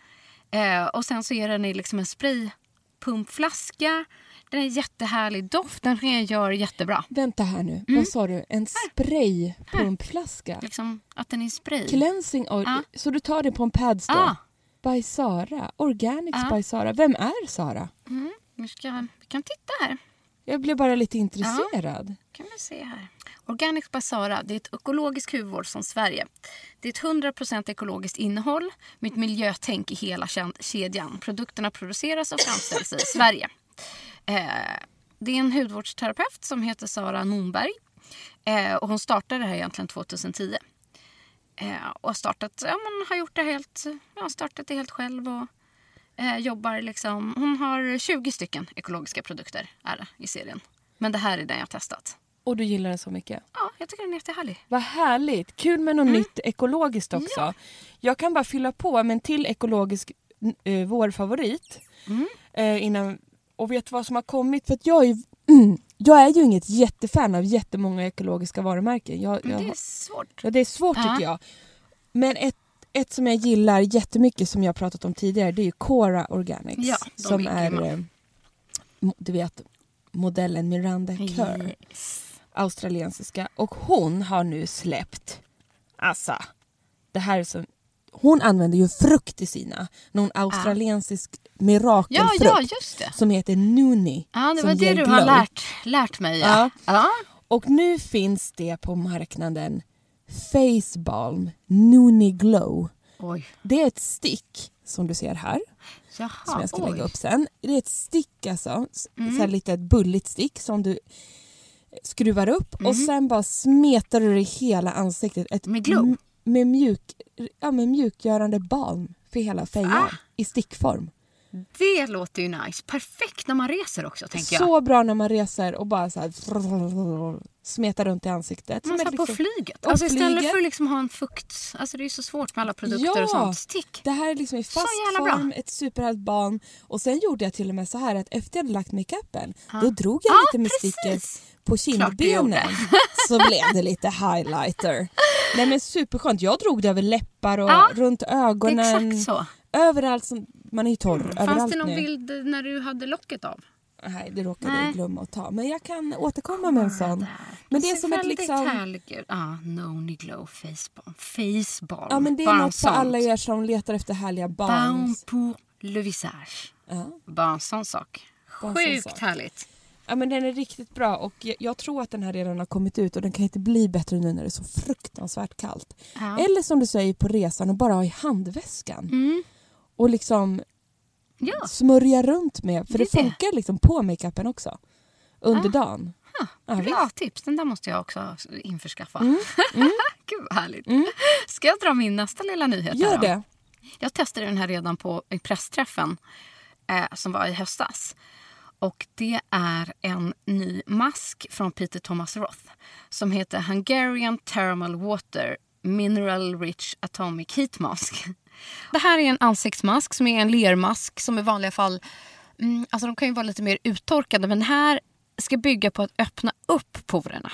Eh, och sen så är den i liksom en spraypumpflaska. Den är jättehärlig doft. Den rengör jättebra. Vänta här nu, Mm. vad sa du? En spraypumpflaska? Liksom att den är spray. Cleansing oil. Ja. Så du tar det på en padstore? Ja. By Sara. Organics Ja. by Sara. Vem är Sara? Mm, vi, ska, vi kan titta här. Jag blev bara lite intresserad. kan vi se här. Organics by Sara, det är ett ekologiskt hudvård från Sverige. Det är ett 100% ekologiskt innehåll med ett miljötänk i hela kedjan. Produkterna produceras och framställs i Sverige. Eh, det är en hudvårdsterapeut som heter Sara Nonberg. Eh, och hon startade det här egentligen 2010. Eh, och startat, ja, man har gjort det helt, ja, startat det helt själv och eh, jobbar liksom. Hon har 20 stycken ekologiska produkter är i serien. Men det här är den jag har testat. Och du gillar den så mycket? Ja, jag tycker den är jättehärlig. Vad härligt! Kul med något nytt ekologiskt också. Ja. Jag kan bara fylla på med en till ekologisk, uh, vår favorit. Eh, innan, och vet du vad som har kommit? För att jag, är, ju- jag är ju inget jättefan av jättemånga ekologiska varumärken. Jag, jag, det är svårt. Ja, det är svårt Ja. tycker jag. Men ett, ett som jag gillar jättemycket som jag pratat om tidigare det är ju Cora Organics. Ja, som är är, eh, du vet, modellen Miranda Kerr. Yes. Australiensiska. Och hon har nu släppt, alltså, det här är så, hon använder ju frukt i sina. Någon australiensisk Ja, mirakelfrukt ja, just det. som heter Nuni. Ja, det var det du har glow. lärt, lärt mig. Ja. Ja. Och nu finns det på marknaden Face Balm Nuni Glow. Oj. Det är ett stick som du ser här, Jaha, som jag ska oj. Mm. lägga upp sen. Det är ett stick alltså, s- så här lite ett bulligt stick som du skruvar upp och sen bara smetar du det i hela ansiktet. Ett Mm. Med glow? Med, mjuk, ja, med mjukgörande balm för hela fejan Ah. i stickform. Det låter ju nice. Perfekt när man reser också, tänker jag. Så bra när man reser och bara så här smeta runt i ansiktet. Man satt ett på liksom- flyget. Alltså istället flyget. för att liksom ha en fukt... Alltså det är så svårt med alla produkter Ja. och sånt. Stick. Det här är liksom i fast form, ett superhärligt balm. Och sen gjorde jag till och med så här att efter jag hade lagt makeupen då drog jag Ja, lite med precis. sticket på kindbenen. Så blev det lite highlighter. Nej men superskönt. Jag drog det över läppar och Ja, runt ögonen. Överallt. Som, man är ju torr överallt Fanns det någon nu. bild när du hade locket av? Nej, det råkade Nej. jag glömma att ta. Men jag kan återkomma med en sån. Men det är som ett liksom... härligt ut. Ah, Noni Glow Facebalm. Facebalm. Ja men det är Bara en något för alla er som letar efter härliga Balm balms. pour le visage. Ja. Bara sån sak. Sjukt sak. härligt. Ja men den är riktigt bra och jag, jag tror att den här redan har kommit ut och den kan inte bli bättre nu när det är så fruktansvärt kallt. Ja. Eller som du säger på resan och bara ha i handväskan. Mm. Och liksom Ja. smörja runt med, för Det det, är det. funkar liksom på makeupen också. Under dagen. Ja, visst. Bra tips. Den där måste jag också införskaffa. Mm. Gud vad härligt. Ska jag dra min nästa lilla nyhet? Gör då? det. Jag testade den här redan på i pressträffen eh, som var i höstas. Och det är en ny mask från Peter Thomas Roth som heter Hungarian Thermal Water Mineral Rich Atomic Heat Mask. Det här är en ansiktsmask som är en lermask som i vanliga fall, mm, alltså de kan ju vara lite mer uttorkade men den här ska bygga på att öppna upp porerna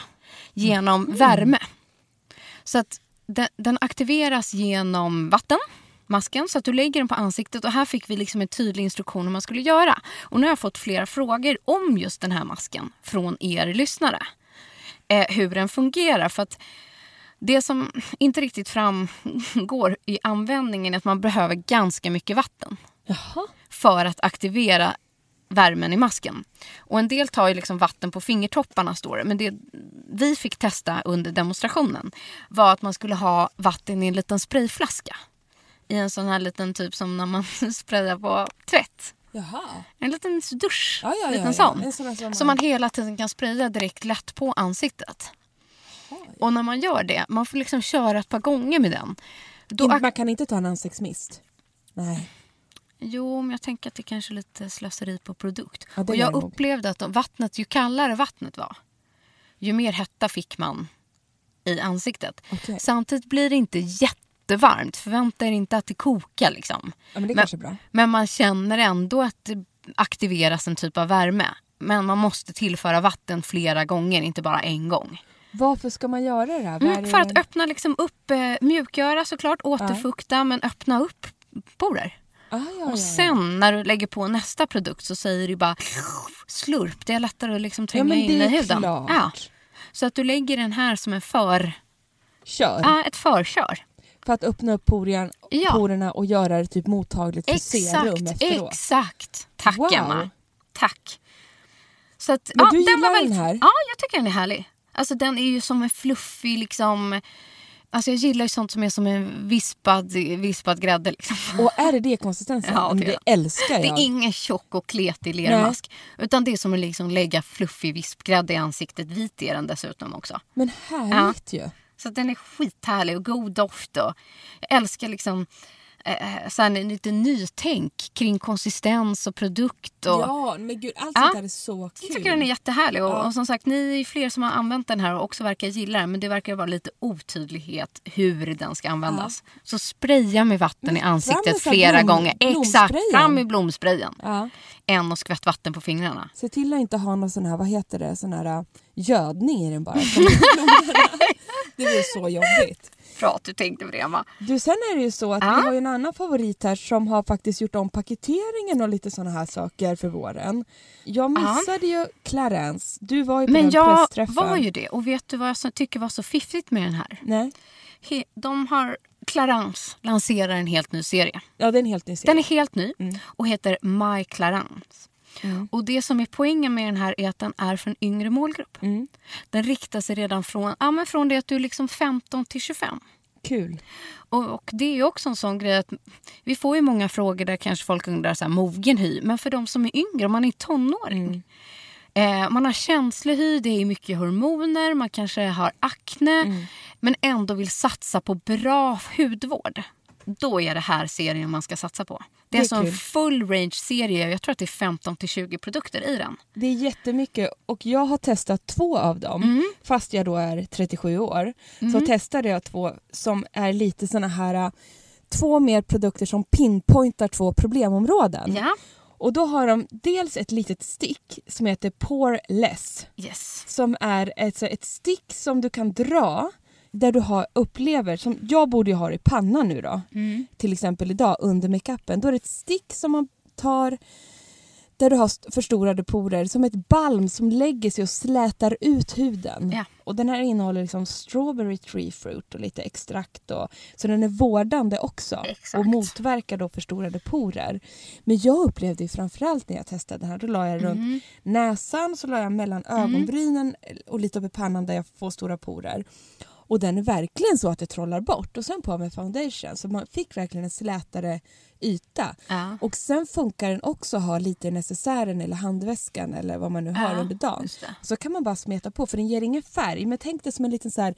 genom värme. Så att den, den aktiveras genom vatten, masken, så att du lägger den på ansiktet. Och här fick vi liksom en tydlig instruktion hur man skulle göra. Och nu har jag fått flera frågor om just den här masken från er lyssnare. Eh, hur den fungerar. För att det som inte riktigt framgår i användningen är att man behöver ganska mycket vatten Jaha. för att aktivera värmen i masken. Och en del tar ju liksom vatten på fingertopparna står det. Men det vi fick testa under demonstrationen var att man skulle ha vatten i en liten sprayflaska. I en sån här liten typ som när man sprayar på tvätt. Jaha. En liten dusch. Ja, ja, ja, liten sån. En sån Som man hela tiden kan spraya direkt lätt på ansiktet. Och när man gör det, man får liksom köra ett par gånger med den. Då Man kan inte ta en ansiktsmist. Nej. Jo, men jag tänker att det kanske är lite slöseri på produkt. Ja, och jag nog. upplevde att de- vattnet, ju kallare vattnet var, ju mer hetta fick man i ansiktet. Okej. Samtidigt blir det inte jättevarmt. Förvänta er inte att det kokar. Liksom. Ja, men det men, men man känner ändå att det aktiveras en typ av värme. Men man måste tillföra vatten flera gånger, inte bara en gång. Varför ska man göra det här? Mm, för att öppna liksom upp, eh, mjukgöra såklart, återfukta men öppna upp porer. Ah, ja, ja, Och ja. sen när du lägger på nästa produkt så säger du bara slurp. Det är lättare att liksom Ja, tränga in i huden. klart. Ja. Så att du lägger den här som en för, Kör. ja, ett förkör. För att öppna upp porian, Ja. porerna och göra det typ mottagligt för serum Exakt, efteråt. exakt. Tack Wow. Emma. Tack. Så att, Men ja, du den gillar den väldigt, här? Ja, jag tycker den är härlig. Alltså den är ju som en fluffig liksom... Alltså jag gillar ju sånt som är som en vispad, vispad grädde. Liksom. Och är det det konsistensen? Ja, det det det. älskar Det jag. är ingen tjock och kletig lermask. Utan det är som att liksom lägga fluffig vispgrädde i ansiktet. Vit är den dessutom också. Men härligt ju. Så den är skithärlig och god doft. Och jag älskar liksom eh, så här, lite nytänk kring konsistens och produkt. Och, Ja, men gud allt Ja. sånt där är så Jag kul. tycker den är jättehärlig. Och, Ja. och som sagt, ni är fler som har använt den här och också verkar gilla den. Men det verkar vara lite otydlighet hur den ska användas. Så spraya med vatten i fram ansiktet flera blom- gånger. Exakt, fram med blomsprayen. Ja. Än och skvätt vatten på fingrarna. Se till att inte ha någon sån här, vad heter det, sån här äh, gödning i den bara. det blir så jobbigt. Bra att du tänkte på det, Emma. Du, sen är det ju så att Ja. vi har ju en annan favorit här som har faktiskt gjort om paketeringen och lite såna här saker för våren. Jag missade ju Clarence. Du var ju på Men den jag pressträffen. var ju det. Och vet du vad jag tycker var så fiffigt med den här? Nej. He- De har Clarence lanserar en helt ny serie. Ja, det är en helt ny Den serie. är helt ny och heter My Clarence. Och det som är poängen med den här är att den är för en yngre målgrupp. Den riktar sig redan från, ja, men från det att du är liksom 15 till 25. Kul. Och, och det är också en sån grej att vi får ju många frågor där kanske folk undrar så här, mogen hy. Men för de som är yngre, om man är tonåring. Eh, man har känslig hy, det är mycket hormoner, man kanske har akne. Men ändå vill satsa på bra hudvård. Då är det här serien man ska satsa på. Det är, Det är alltså en full range serie. Jag tror att det är 15 till 20 produkter i den. Det är jättemycket och jag har testat två av dem. Mm. Fast jag då är 37 år så testade jag två som är lite såna här äh, två mer produkter som pinpointar två problemområden. Ja. Och då har de dels ett litet stick som heter Poreless Yes. som är ett, ett stick som du kan dra där du har, upplever, som jag borde ju ha i pannan nu då, Mm. till exempel idag under makeupen. Då är det ett stick som man tar där du har st- förstorade porer som ett balm som lägger sig och slätar ut huden. Ja. Och den här innehåller liksom strawberry tree fruit och lite extrakt. Och, så den är vårdande också Exakt. och motverkar då förstorade porer. Men jag upplevde ju framförallt när jag testade den här, då la jag runt Mm. näsan, så la jag mellan ögonbrynen och lite upp i pannan där jag får stora porer. Och den är verkligen så att det trollar bort. Och sen på med foundation så man fick verkligen en slätare yta. Ja. Och sen funkar den också att ha lite i necessären eller handväskan eller vad man nu har Ja, under dagen. Så kan man bara smeta på för den ger ingen färg. Men tänk det som en liten så här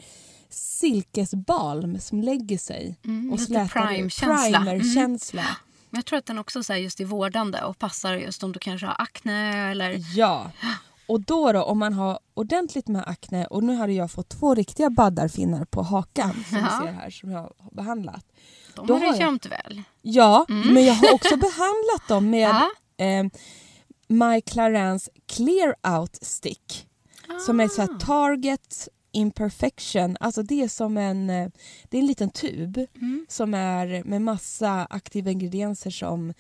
silkesbalm som lägger sig Mm, och slätar. Primer-känsla. Men jag tror att den också så här just är vårdande och passar just om du kanske har akne eller... Ja. Och då, då om man har ordentligt med akne och nu hade jag fått två riktiga baddarfinnar på hakan som Ja. ser här som jag har behandlat. De Då har du jag- gömt väl? Ja, men jag har också behandlat dem med Ja. eh, My Clarence Clear Out Stick. Som är så Ah. här Target Imperfection. Alltså det är som en, eh, det är en liten tub Mm. som är med massa aktiva ingredienser som,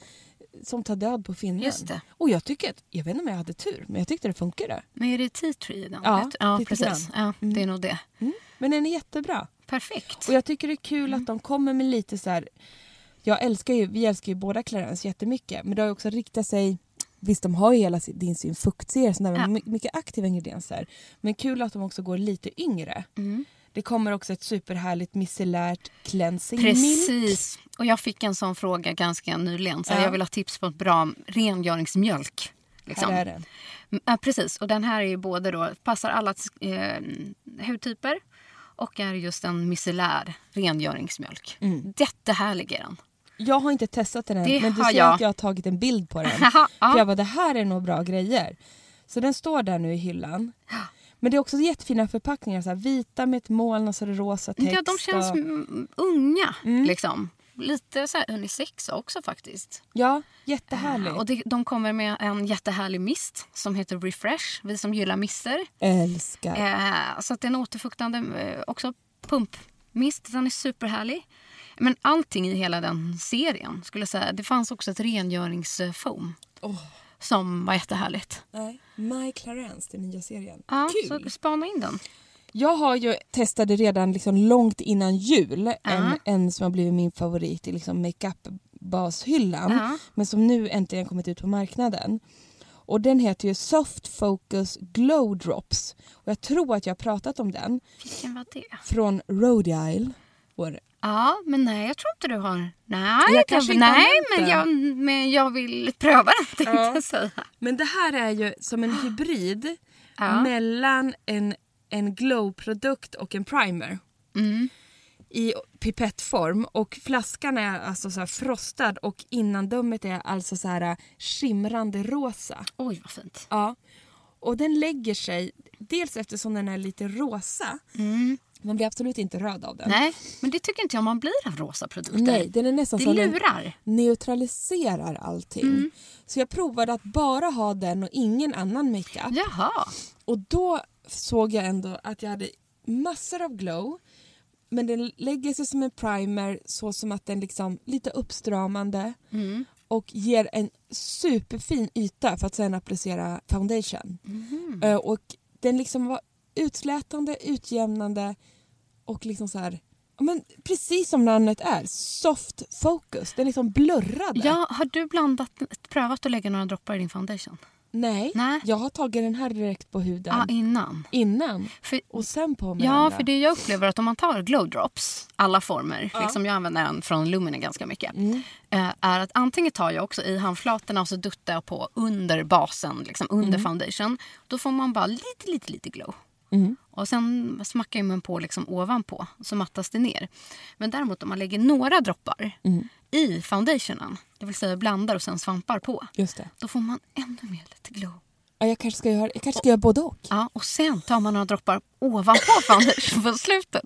som tar död på finnen. Just det. Och jag tycker att, jag vet inte om jag hade tur, men jag tyckte det funkade. Men är det tea tree i den? Ja, ja precis. Ja, det är nog det. Mm. Men den är jättebra. Perfekt. Och jag tycker det är kul Mm. att de kommer med lite så här. Jag älskar ju, vi älskar ju båda Clarence jättemycket men det har också riktat sig Visst, de har ju hela sin, din sin fuktserie, sånt där, men Ja. my- mycket aktiva ingredienser. Men kul att de också går lite yngre. Det kommer också ett superhärligt micellärt cleansing milk. Precis. Och jag fick en sån fråga ganska nyligen. Så Ja. Jag vill ha tips på ett bra rengöringsmjölk. Liksom. Här är den. Mm, Ja, precis. Och den här är ju både då, passar alla eh, hudtyper och är just en micellär rengöringsmjölk. Mm. Jättehärlig är den. Jag har inte testat den än, men du ser jag. att jag har tagit en bild på den. För jag bara, det här är nog bra grejer. Så den står där nu i hyllan. Men det är också jättefina förpackningar. Så här, vita med ett moln och så är det rosa text. Ja, de känns och, mm, unga. Liksom. Lite så här unisex också faktiskt. Ja, jättehärligt. Och det, de kommer med en jättehärlig mist som heter Refresh. Vi som gillar mister. Älskar. Eh, så att det är en återfuktande eh, också pumpmist. Den är superhärlig. Men allting i hela den serien skulle säga. Det fanns också ett rengöringsfoam. Som var jättehärligt. Nej, My Clarence, den nya serien. Ja, Kul! så spana in den. Jag har ju testade redan liksom långt innan jul en, en som har blivit min favorit i liksom makeup-bashyllan. Ja. Men som nu äntligen kommit ut på marknaden. Och den heter ju Soft Focus Glow Drops. Och jag tror att jag har pratat om den. Vilken var det? Från Rhode Isle. Och Ja, men nej, jag tror inte du har... Nej, Jag kanske inte nej men, jag, men jag vill pröva den tänkte Ja. jag säga. Men det här är ju som en hybrid Ja. mellan en, en glow-produkt och en primer. Mm. I pipettform och flaskan är alltså så frostad och innandömet är alltså så här skimrande rosa. Oj, vad fint. Ja. Och den lägger sig, dels eftersom den är lite rosa, man blir absolut inte röd av den. Mm. Nej, men det tycker inte jag man blir av rosa produkter. Nej, den är nästan det som den lurar. neutraliserar allting. Mm. Så jag provade att bara ha den och ingen annan makeup. Jaha. Och då såg jag ändå att jag hade massor av glow. Men den lägger sig som en primer så som att den liksom lite uppstramande Mm. och ger en superfin yta för att sen applicera foundation. Mhm. Eh, och den liksom var utslätande, utjämnande och liksom så här ja, men precis som namnet är, soft focus. Den liksom blurrade. Ja, har du blandat, prövat att lägga några droppar i din foundation? Nej, Nej. jag har tagit den här direkt på huden Ja, innan. innan För, och sen på med ja, andra. för det jag upplever att om man tar glow drops, alla former, liksom jag använder en från Lumene ganska mycket, Mm. eh, är att antingen tar jag också i handflatorna och så duttar jag på under basen, liksom under Mm. foundation. Då får man bara lite, lite, lite glow. Mm. Och sen smackar man på liksom ovanpå så mattas det ner. Men däremot om man lägger några droppar Mm. i foundationen, det vill säga blandar och sen svampar på, Just det. då får man ännu mer lite glow. Ja, jag kanske ska göra, jag kanske ska göra både och. Ja, och sen tar man några droppar ovanpå foundation på slutet.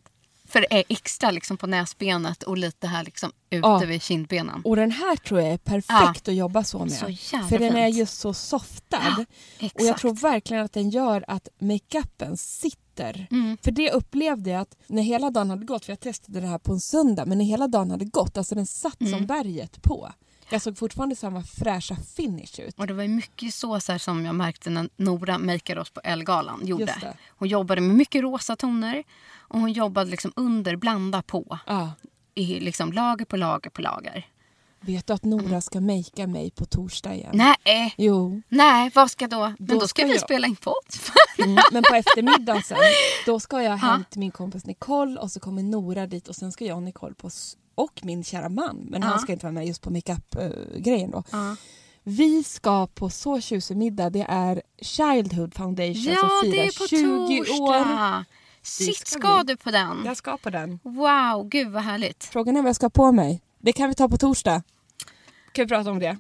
För det är extra liksom på näsbenet och lite här liksom ute Ja. vid kindbenen. Och den här tror jag är perfekt att jobba så med. Så För den är fint. just så softad. Exakt. Och jag tror verkligen att den gör att makeupen sitter. Mm. För det upplevde jag att när hela dagen hade gått, för jag testade det här på en söndag, men när hela dagen hade gått, alltså den satt Mm. som berget på. Jag såg fortfarande samma fräscha finish ut. Och det var mycket så, så här, som jag märkte när Nora makeade oss på Elgalan gjorde. Hon jobbade med mycket rosa toner och hon jobbade liksom under, blanda på. Ja. I liksom lager på lager på lager. Vet du att Nora ska makea mig på torsdag igen? Nej, Jo. nej, vad ska då? Men Då då ska, vi jag- spela in podd. Mm, men på eftermiddagen sen, då ska jag hem till min kompis Nicole och så kommer Nora dit och sen ska jag och Nicole på, och min kära man, men han Ja. ska inte vara med just på makeup-grejen då. Ja. Vi ska på så tjusig middag, det är Childhood Foundation Ja, som firar är på 20 år. torsdag. Sitt, ska ska vi. du på den? Jag ska på den. Wow, gud vad härligt. Frågan är vad jag ska på mig. Det kan vi ta på torsdag. Kan vi prata om det?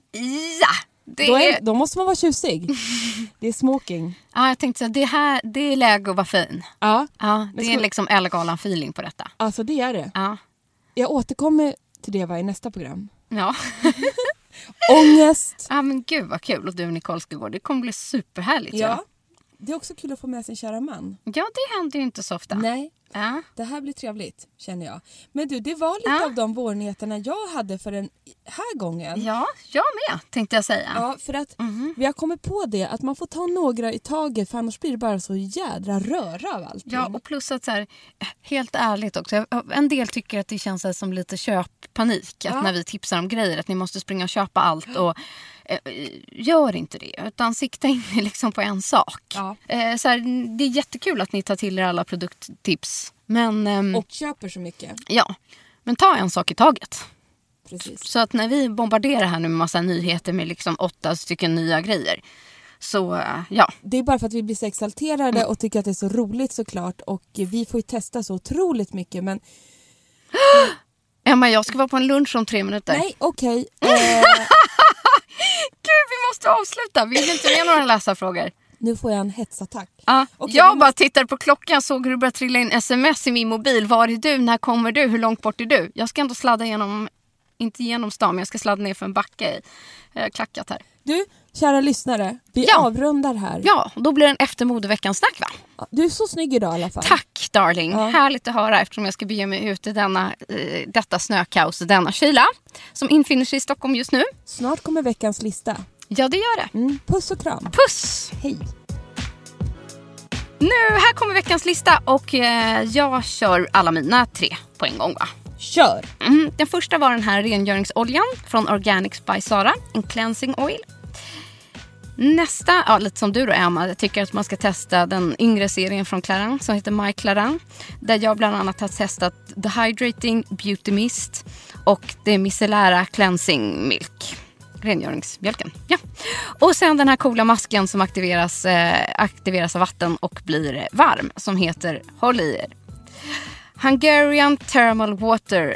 Ja! Det Då, är, då måste man vara tjusig. Det är smoking. ja, jag tänkte så det här det är läge att vara fin. Ja, Ja, det ska är liksom Ellegalan-feeling på detta. alltså det är det. Ja. Jag återkommer till det va, i nästa program. Ja. Ångest. ja, men gud vad kul att du och Nicole ska gå. Det kommer bli superhärligt. Ja. Det är också kul att få med sin kära man. ja, det händer ju inte så ofta. Nej, Ja. det här blir trevligt känner jag. Men du, det var lite Ja. av de vårnyheterna jag hade för den här gången. Ja, jag med tänkte jag säga. Ja, för att Mhm. vi har kommit på det att man får ta några i taget för annars blir det bara så jädra röra av allting. Ja, och plus att så här, helt ärligt också. En del tycker att det känns som lite köppanik. Att Ja. när vi tipsar om grejer att ni måste springa och köpa allt. Och, gör inte det. Utan sikta in er liksom på en sak. Ja. Eh, så här, det är jättekul att ni tar till er alla produkttips. Men, ehm, Och köper så mycket. ja, men ta en sak i taget. Precis. Så att när vi bombarderar här nu med massa nyheter med liksom åtta stycken nya grejer. Så eh, ja, Det är bara för att vi blir så exalterade och tycker att det är så roligt såklart och vi får ju testa så otroligt mycket men Emma jag ska vara på en lunch om tre minuter. nej okej. Eh, Gud, vi måste avsluta. Vill du inte med några läsarfrågor? nu får jag en hetsattack. Ja. Okej, jag vi bara måste- tittade på klockan, såg hur det började trilla in sms i min mobil. Var är du? När kommer du? Hur långt bort är du? Jag ska ändå sladda genom, inte genom stan, men jag ska sladda ner för en backe i eh, klackat här. Du, kära lyssnare, vi Ja. avrundar här. Ja, och då blir det en eftermodeveckans snack va? Du är så snygg idag i alla fall. Tack darling. Ja. Härligt att höra eftersom jag ska bege mig ut i denna, eh, detta snökaos, denna kyla som infinner sig i Stockholm just nu. Snart kommer veckans lista. Ja, det gör det. Mm, puss och kram. Puss! Hej. Nu, här kommer veckans lista och eh, jag kör alla mina tre på en gång va? Kör! Mm, den första var den här rengöringsoljan från Organics by Sara, en cleansing oil. Nästa, ja, lite som du då Emma, jag tycker att man ska testa den yngre serien från Clarins som heter My Clarins. Där jag bland annat har testat The Hydrating Beauty Mist och det micellära Cleansing Milk. Rengöringsmjölken. Ja. Och sen den här coola masken som aktiveras, eh, aktiveras av vatten och blir varm som heter, håll i er, Hungarian Thermal Water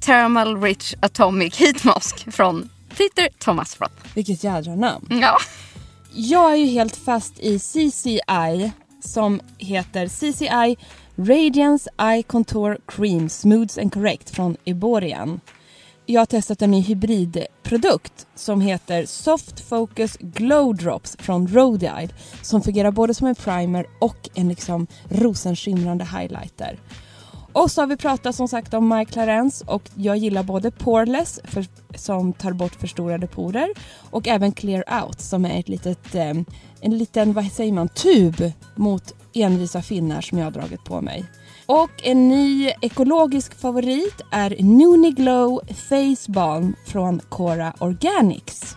Thermal Rich Atomic Heat Mask från Peter Thomas Roth. Vilket jädra namn. Ja. Jag är ju helt fast i CCI som heter CCI Radiance Eye Contour Cream Smooths and Correct från Iborian. Jag har testat en ny hybridprodukt som heter Soft Focus Glow Drops från Rhode som fungerar både som en primer och en liksom rosenskimrande highlighter. Och så har vi pratat som sagt om My Clarence och jag gillar både Poreless för, som tar bort förstorade porer och även Clear Out som är ett litet, eh, en liten, vad säger man, tub mot envisa finnar som jag har dragit på mig. Och en ny ekologisk favorit är Noonie Glow Face Balm från Cora Organics.